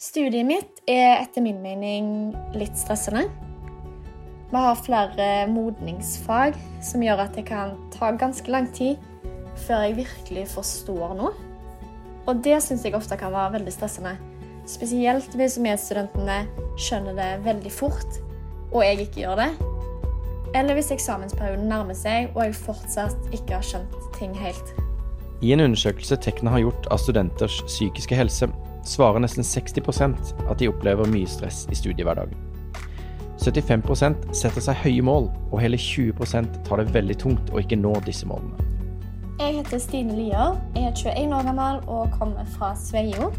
Studiet mitt er etter min mening litt stressende. Vi har flere modningsfag som gjør at det kan ta ganske lang tid før jeg virkelig forstår noe. Og det syns jeg ofte kan være veldig stressende. Spesielt hvis medstudentene skjønner det veldig fort, og jeg ikke gjør det. Eller hvis eksamensperioden nærmer seg og jeg fortsatt ikke har skjønt ting helt. I en undersøkelse Tekna har gjort av studenters psykiske helse, svarer nesten 60% at de opplever mye stress i studiehverdagen. 75% setter seg høye mål, og hele 20 tar det veldig tungt å ikke nå disse målene. Jeg heter Stine Lier, jeg er 21 år gammel og kommer fra Sveio,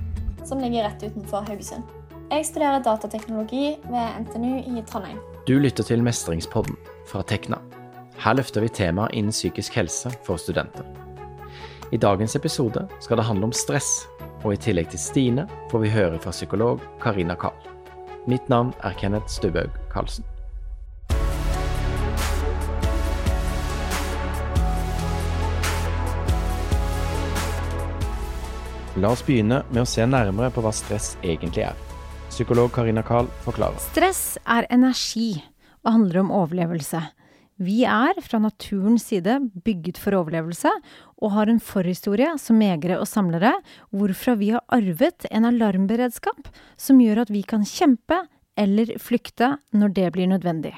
som ligger rett utenfor Haugesund. Jeg studerer datateknologi ved NTNU i Trondheim. Du lytter til Mestringspodden fra Tekna. Her løfter vi temaer innen psykisk helse for studenter. I dagens episode skal det handle om stress, og i tillegg til Stine får vi høre fra psykolog Karina Kahl. Mitt navn er Kenneth Stubhaug Karlsen. La oss begynne med å se nærmere på hva stress egentlig er. Psykolog Karina Kahl forklarer. Stress er energi og handler om overlevelse. Vi er fra naturens side bygget for overlevelse og har en forhistorie som jegere og samlere, hvorfra vi har arvet en alarmberedskap som gjør at vi kan kjempe eller flykte når det blir nødvendig.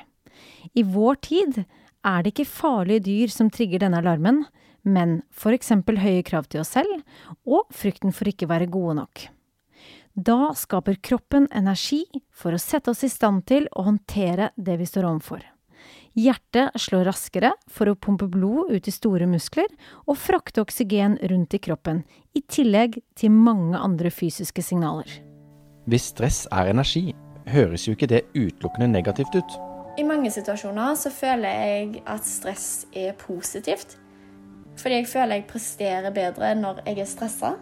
I vår tid er det ikke farlige dyr som trigger denne alarmen, men eksempel høye krav til oss selv og frykten for ikke være gode nok. Da skaper kroppen energi for å sette oss i stand til å håndtere det vi står overfor. Hjertet slår raskere for å pumpe blod ut i store muskler og frakte oksygen rundt i kroppen, i tillegg til mange andre fysiske signaler. Hvis stress er energi, høres jo ikke det utelukkende negativt ut. I mange situasjoner så føler jeg at stress er positivt. Fordi jeg føler jeg presterer bedre når jeg er stressa.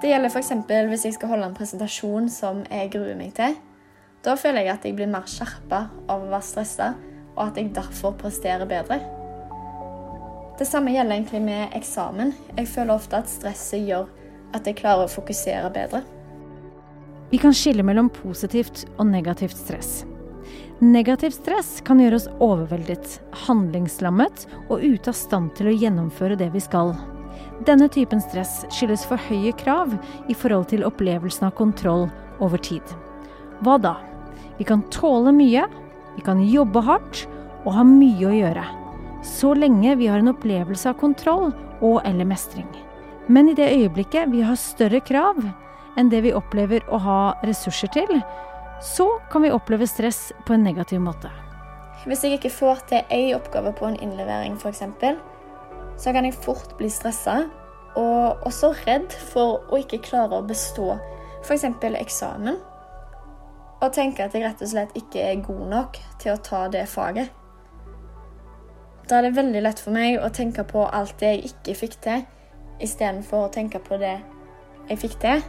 Det gjelder f.eks. hvis jeg skal holde en presentasjon som jeg gruer meg til. Da føler jeg at jeg blir mer skjerpa av å være stressa, og at jeg derfor presterer bedre. Det samme gjelder egentlig med eksamen. Jeg føler ofte at stresset gjør at jeg klarer å fokusere bedre. Vi kan skille mellom positivt og negativt stress. Negativt stress kan gjøre oss overveldet, handlingslammet og ute av stand til å gjennomføre det vi skal. Denne typen stress skyldes for høye krav i forhold til opplevelsen av kontroll over tid. Hva da? Vi kan tåle mye, vi kan jobbe hardt og ha mye å gjøre. Så lenge vi har en opplevelse av kontroll og eller mestring. Men i det øyeblikket vi har større krav enn det vi opplever å ha ressurser til, så kan vi oppleve stress på en negativ måte. Hvis jeg ikke får til ei oppgave på en innlevering f.eks., så kan jeg fort bli stressa og også redd for å ikke klare å bestå f.eks. eksamen. Og tenke at jeg rett og slett ikke er god nok til å ta det faget. Da er det veldig lett for meg å tenke på alt det jeg ikke fikk til, istedenfor å tenke på det jeg fikk til.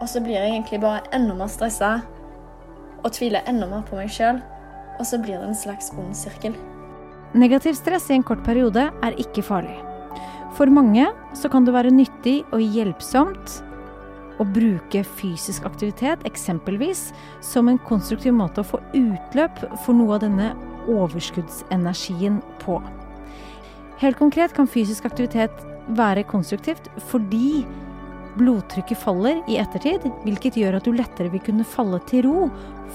Og så blir jeg egentlig bare enda mer stressa og tviler enda mer på meg sjøl. Og så blir det en slags ond sirkel. Negativ stress i en kort periode er ikke farlig. For mange så kan det være nyttig og hjelpsomt å bruke fysisk aktivitet, eksempelvis, som en konstruktiv måte å få utløp for noe av denne overskuddsenergien på. Helt konkret kan fysisk aktivitet være konstruktivt fordi blodtrykket faller i ettertid, hvilket gjør at du lettere vil kunne falle til ro,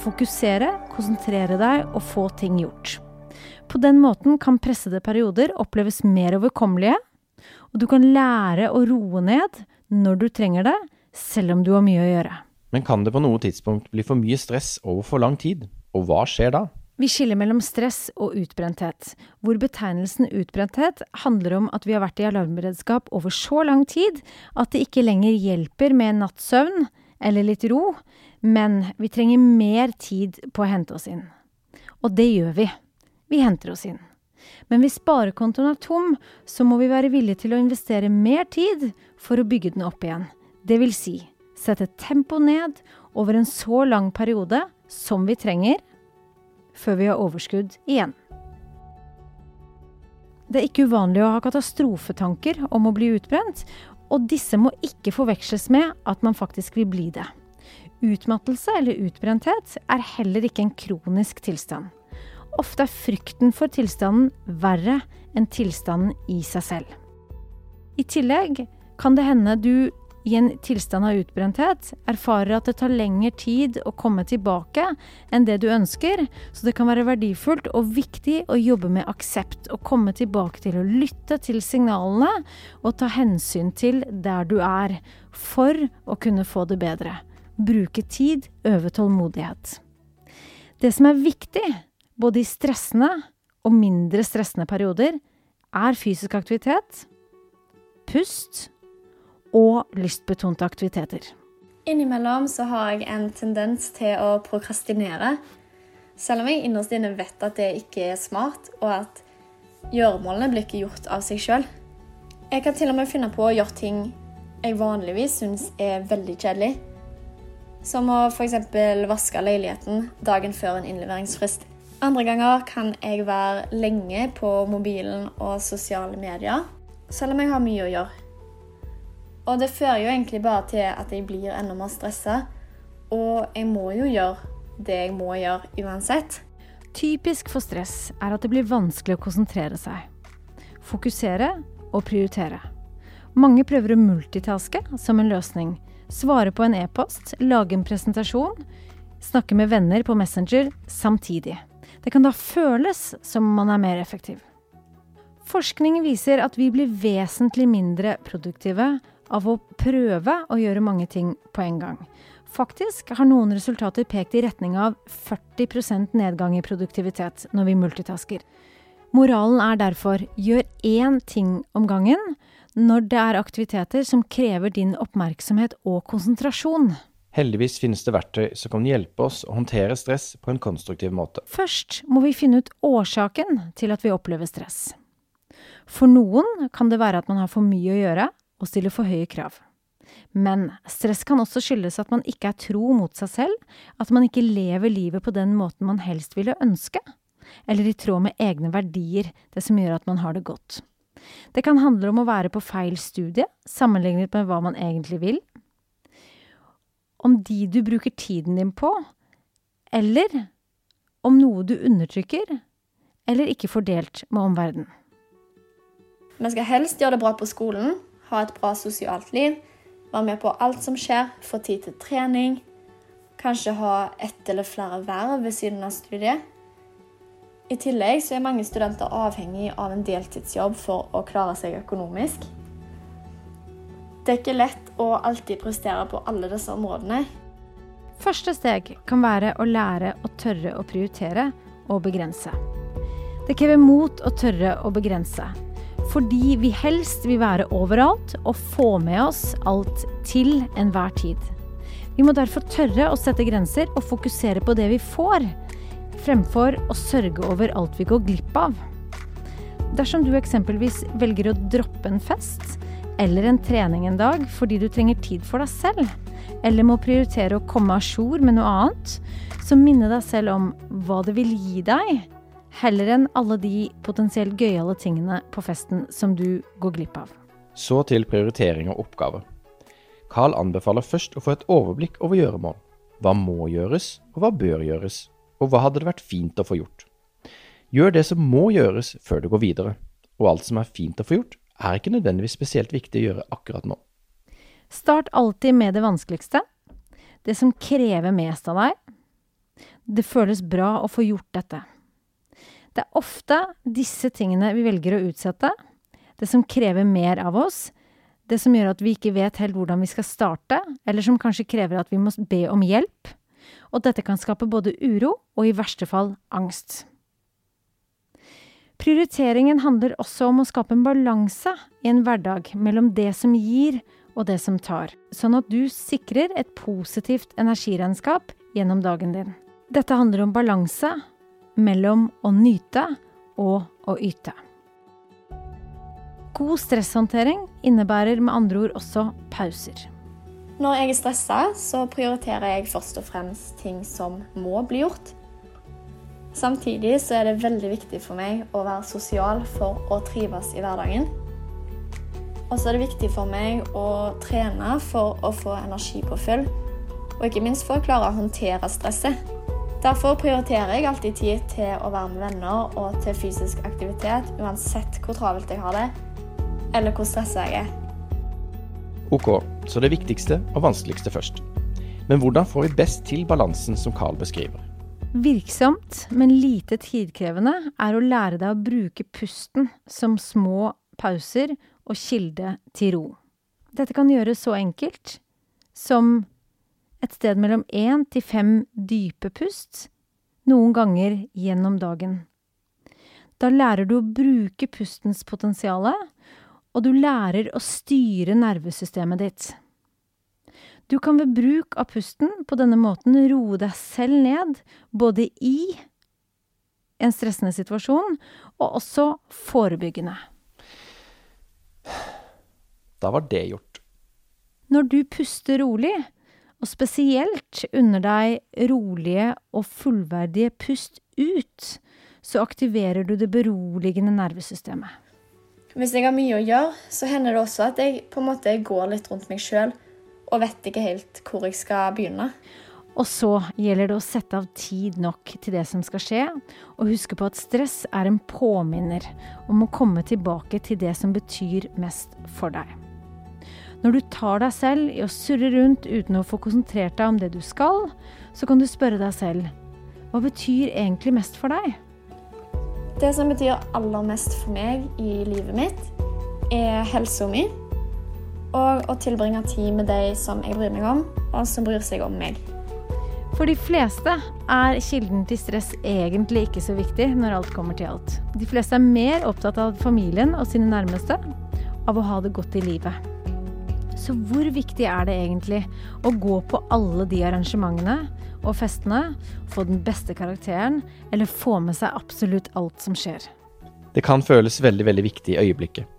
fokusere, konsentrere deg og få ting gjort. På den måten kan pressede perioder oppleves mer overkommelige, og du kan lære å roe ned når du trenger det, selv om du har mye å gjøre. Men kan det på noe tidspunkt bli for mye stress over for lang tid, og hva skjer da? Vi skiller mellom stress og utbrenthet, hvor betegnelsen utbrenthet handler om at vi har vært i alarmberedskap over så lang tid at det ikke lenger hjelper med en natts søvn eller litt ro, men vi trenger mer tid på å hente oss inn. Og det gjør vi. Vi henter oss inn. Men hvis sparekontoen er tom, så må vi være villige til å investere mer tid for å bygge den opp igjen. Det vil si sette tempoet ned over en så lang periode som vi trenger før vi har overskudd igjen. Det er ikke uvanlig å ha katastrofetanker om å bli utbrent, og disse må ikke forveksles med at man faktisk vil bli det. Utmattelse eller utbrenthet er heller ikke en kronisk tilstand. Ofte er frykten for tilstanden verre enn tilstanden i seg selv. I tillegg kan det hende du i en tilstand av utbrenthet erfarer at det tar lengre tid å komme tilbake enn det du ønsker, så det kan være verdifullt og viktig å jobbe med aksept og komme tilbake til å lytte til signalene og ta hensyn til der du er, for å kunne få det bedre. Bruke tid, øve tålmodighet. Det som er viktig, både i stressende og mindre stressende perioder, er fysisk aktivitet, pust og lystbetonte aktiviteter. Innimellom så har jeg en tendens til å prokrastinere. Selv om jeg innerst inne vet at det ikke er smart, og at gjøremålene blir ikke gjort av seg sjøl. Jeg kan til og med finne på å gjøre ting jeg vanligvis syns er veldig kjedelig. Som å f.eks. vaske leiligheten dagen før en innleveringsfrist. Andre ganger kan jeg være lenge på mobilen og sosiale medier, selv om jeg har mye å gjøre. Og det fører jo egentlig bare til at jeg blir enda mer stressa. Og jeg må jo gjøre det jeg må gjøre uansett. Typisk for stress er at det blir vanskelig å konsentrere seg. Fokusere og prioritere. Mange prøver å multitaske som en løsning. Svare på en e-post, lage en presentasjon, snakke med venner på Messenger samtidig. Det kan da føles som man er mer effektiv. Forskning viser at vi blir vesentlig mindre produktive av å prøve å gjøre mange ting på en gang. Faktisk har noen resultater pekt i retning av 40% nedgang i produktivitet når vi multitasker. Moralen er derfor gjør én ting om gangen når det er aktiviteter som krever din oppmerksomhet og konsentrasjon. Heldigvis finnes det verktøy som kan hjelpe oss å håndtere stress på en konstruktiv måte. Først må vi finne ut årsaken til at vi opplever stress. For noen kan det være at man har for mye å gjøre, og stiller for høye krav. Men stress kan også skyldes at man ikke er tro mot seg selv, at man ikke lever livet på den måten man helst ville ønske, eller i tråd med egne verdier, det som gjør at man har det godt. Det kan handle om å være på feil studie, sammenlignet med hva man egentlig vil, om de du bruker tiden din på, eller om noe du undertrykker, eller ikke får delt med omverdenen. Vi skal helst gjøre det bra på skolen, ha et bra sosialt liv, være med på alt som skjer, få tid til trening, kanskje ha ett eller flere verv ved siden av studiet. I tillegg så er mange studenter avhengig av en deltidsjobb for å klare seg økonomisk. Det er ikke lett å alltid prestere på alle disse områdene. Første steg kan være å lære å tørre å prioritere og begrense. Det krever mot å tørre å begrense, fordi vi helst vil være overalt og få med oss alt til enhver tid. Vi må derfor tørre å sette grenser og fokusere på det vi får, fremfor å sørge over alt vi går glipp av. Dersom du eksempelvis velger å droppe en fest eller en trening en dag fordi du trenger tid for deg selv, eller må prioritere å komme a jour med noe annet, så minne deg selv om hva det vil gi deg heller enn alle de potensielt gøyale tingene på festen som du går glipp av. Så til prioritering og oppgaver. Carl anbefaler først å få et overblikk over gjøremål. Hva må gjøres, og hva bør gjøres, og hva hadde det vært fint å få gjort. Gjør det som må gjøres før du går videre, og alt som er fint å få gjort, er ikke nødvendigvis spesielt viktig å gjøre akkurat nå. Start alltid med det vanskeligste, det som krever mest av deg. Det føles bra å få gjort dette. Det er ofte disse tingene vi velger å utsette, det som krever mer av oss, det som gjør at vi ikke vet helt hvordan vi skal starte, eller som kanskje krever at vi må be om hjelp, og dette kan skape både uro og i verste fall angst. Prioriteringen handler også om å skape en balanse i en hverdag mellom det som gir og det som tar, sånn at du sikrer et positivt energiregnskap gjennom dagen din. Dette handler om balanse mellom å nyte og å yte. God stresshåndtering innebærer med andre ord også pauser. Når jeg er stressa, så prioriterer jeg først og fremst ting som må bli gjort. Samtidig så er det veldig viktig for meg å være sosial for å trives i hverdagen. Og så er det viktig for meg å trene for å få energipåfyll. og ikke minst for å klare å håndtere stresset. Derfor prioriterer jeg alltid tid til å være med venner og til fysisk aktivitet, uansett hvor travelt jeg har det, eller hvor stressa jeg er. Ok, så det viktigste og vanskeligste først. Men hvordan får vi best til balansen som Carl beskriver? Virksomt, men lite tidkrevende, er å lære deg å bruke pusten som små pauser og kilde til ro. Dette kan gjøres så enkelt som et sted mellom én til fem dype pust, noen ganger gjennom dagen. Da lærer du å bruke pustens potensial, og du lærer å styre nervesystemet ditt. Du kan ved bruk av pusten på denne måten roe deg selv ned, både i en stressende situasjon og også forebyggende. Da var det gjort. Når du puster rolig, og spesielt unner deg rolige og fullverdige pust ut, så aktiverer du det beroligende nervesystemet. Hvis jeg har mye å gjøre, så hender det også at jeg på en måte går litt rundt meg sjøl og vet ikke helt hvor jeg skal begynne. Og så gjelder det å sette av tid nok til det som skal skje, og huske på at stress er en påminner om å komme tilbake til det som betyr mest for deg. Når du tar deg selv i å surre rundt uten å få konsentrert deg om det du skal, så kan du spørre deg selv hva betyr egentlig mest for deg? Det som betyr aller mest for meg i livet mitt, er helsa mi. Og å tilbringe tid med de som jeg bryr meg om, og som bryr seg om meg. For de fleste er kilden til stress egentlig ikke så viktig når alt kommer til alt. De fleste er mer opptatt av familien og sine nærmeste, av å ha det godt i livet. Så hvor viktig er det egentlig å gå på alle de arrangementene og festene, få den beste karakteren, eller få med seg absolutt alt som skjer? Det kan føles veldig, veldig viktig i øyeblikket.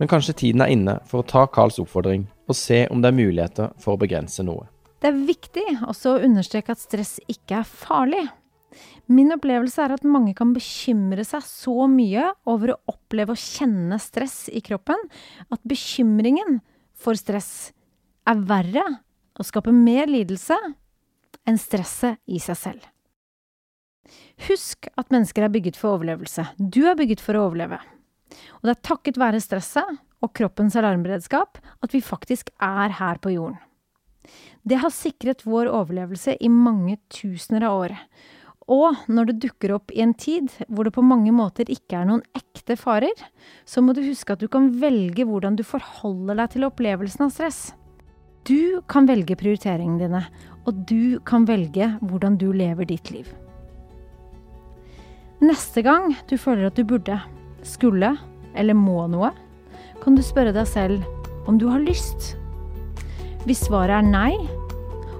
Men kanskje tiden er inne for å ta Carls oppfordring og se om det er muligheter for å begrense noe. Det er viktig også å understreke at stress ikke er farlig. Min opplevelse er at mange kan bekymre seg så mye over å oppleve å kjenne stress i kroppen at bekymringen for stress er verre og skaper mer lidelse enn stresset i seg selv. Husk at mennesker er bygget for overlevelse. Du er bygget for å overleve. Og det er takket være stresset og kroppens alarmberedskap at vi faktisk er her på jorden. Det har sikret vår overlevelse i mange tusener av år. Og når det dukker opp i en tid hvor det på mange måter ikke er noen ekte farer, så må du huske at du kan velge hvordan du forholder deg til opplevelsen av stress. Du kan velge prioriteringene dine, og du kan velge hvordan du lever ditt liv. Neste gang du føler at du burde, skulle eller må noe, kan du spørre deg selv om du har lyst. Hvis svaret er nei,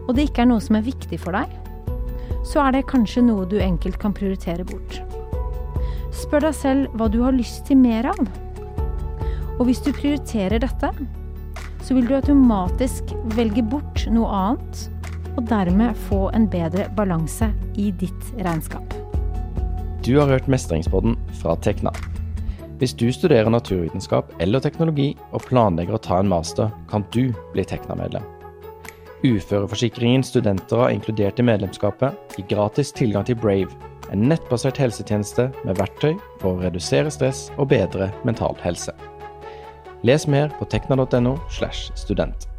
og det ikke er noe som er viktig for deg, så er det kanskje noe du enkelt kan prioritere bort. Spør deg selv hva du har lyst til mer av. Og hvis du prioriterer dette, så vil du automatisk velge bort noe annet, og dermed få en bedre balanse i ditt regnskap. Du har hørt Mestringspodden fra Tekna. Hvis du studerer naturvitenskap eller teknologi og planlegger å ta en master, kan du bli Tekna-medlem. Uføreforsikringen studenter har inkludert i medlemskapet, gir gratis tilgang til Brave, en nettbasert helsetjeneste med verktøy for å redusere stress og bedre mental helse. Les mer på tekna.no. slash student.